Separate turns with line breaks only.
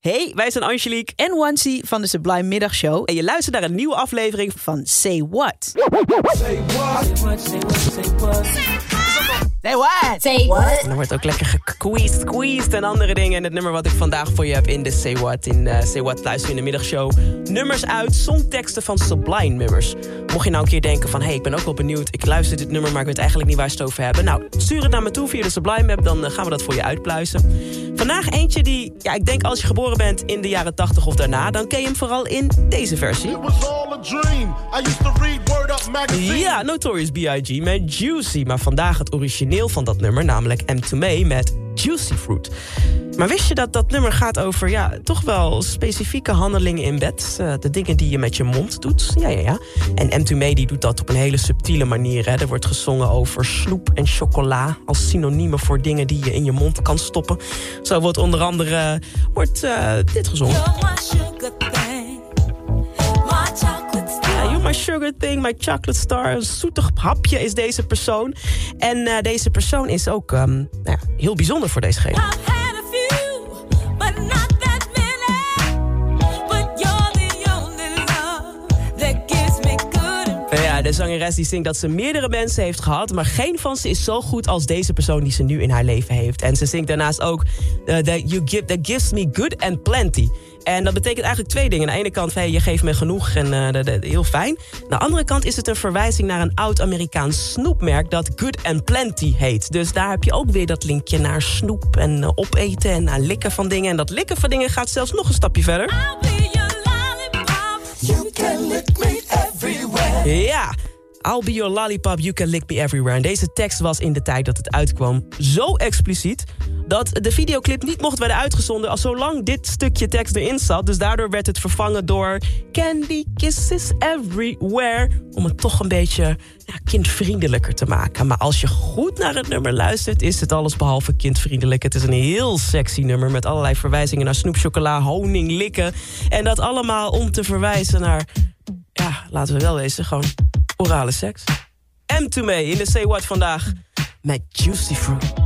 Hey, wij zijn Angelique
en Wansi van de Sublime Middagshow.
En je luistert naar een nieuwe aflevering
van Say What.
Say what? Say what? Say what?
Say what?
Say what? En er wordt ook lekker gequeezed, squeezed en andere dingen. En het nummer wat ik vandaag voor je heb in de Say What, in uh, Say What luister in de middagshow. Nummers uit, songteksten van Sublime nummers. Mocht je nou een keer denken van, hé, hey, ik ben ook wel benieuwd. Ik luister dit nummer, maar ik weet eigenlijk niet waar ze het over hebben. Nou, stuur het naar me toe via de Sublime app, dan uh, gaan we dat voor je uitpluizen. Vandaag eentje die, ja, ik denk als je geboren bent in de jaren 80 of daarna... dan ken je hem vooral in deze versie. Ja, Notorious B.I.G. met Juicy. Maar vandaag het origineel van dat nummer, namelijk M2Me met Juicy Fruit. Maar wist je dat dat nummer gaat over ja, toch wel specifieke handelingen in bed? Uh, de dingen die je met je mond doet. Ja, ja, ja. En M2Me die doet dat op een hele subtiele manier. Hè. Er wordt gezongen over snoep en chocola als synoniemen voor dingen die je in je mond kan stoppen. Zo wordt onder andere wordt, uh, dit gezongen. Sugar Thing, My Chocolate Star. Een zoetig hapje is deze persoon. En uh, deze persoon is ook um, nou ja, heel bijzonder voor dezegene. De zangeres die zingt dat ze meerdere mensen heeft gehad... maar geen van ze is zo goed als deze persoon die ze nu in haar leven heeft. En ze zingt daarnaast ook... Uh, that, you give, that gives me good and plenty. En dat betekent eigenlijk twee dingen. Aan de ene kant, hey, je geeft me genoeg en uh, de, de, heel fijn. Aan de andere kant is het een verwijzing naar een oud-Amerikaans snoepmerk... dat Good and Plenty heet. Dus daar heb je ook weer dat linkje naar snoep en uh, opeten en naar likken van dingen. En dat likken van dingen gaat zelfs nog een stapje verder.
You can lick me.
Ja, I'll be your lollipop, you can lick me everywhere. En deze tekst was in de tijd dat het uitkwam zo expliciet... dat de videoclip niet mocht worden uitgezonden... als zolang dit stukje tekst erin zat. Dus daardoor werd het vervangen door... Candy kisses everywhere. Om het toch een beetje kindvriendelijker te maken. Maar als je goed naar het nummer luistert... is het alles behalve kindvriendelijk. Het is een heel sexy nummer... met allerlei verwijzingen naar snoep, chocola, honing, likken. En dat allemaal om te verwijzen naar... laten we wel wezen, gewoon orale seks. M2Me in de Say What vandaag met Juicy Fruit.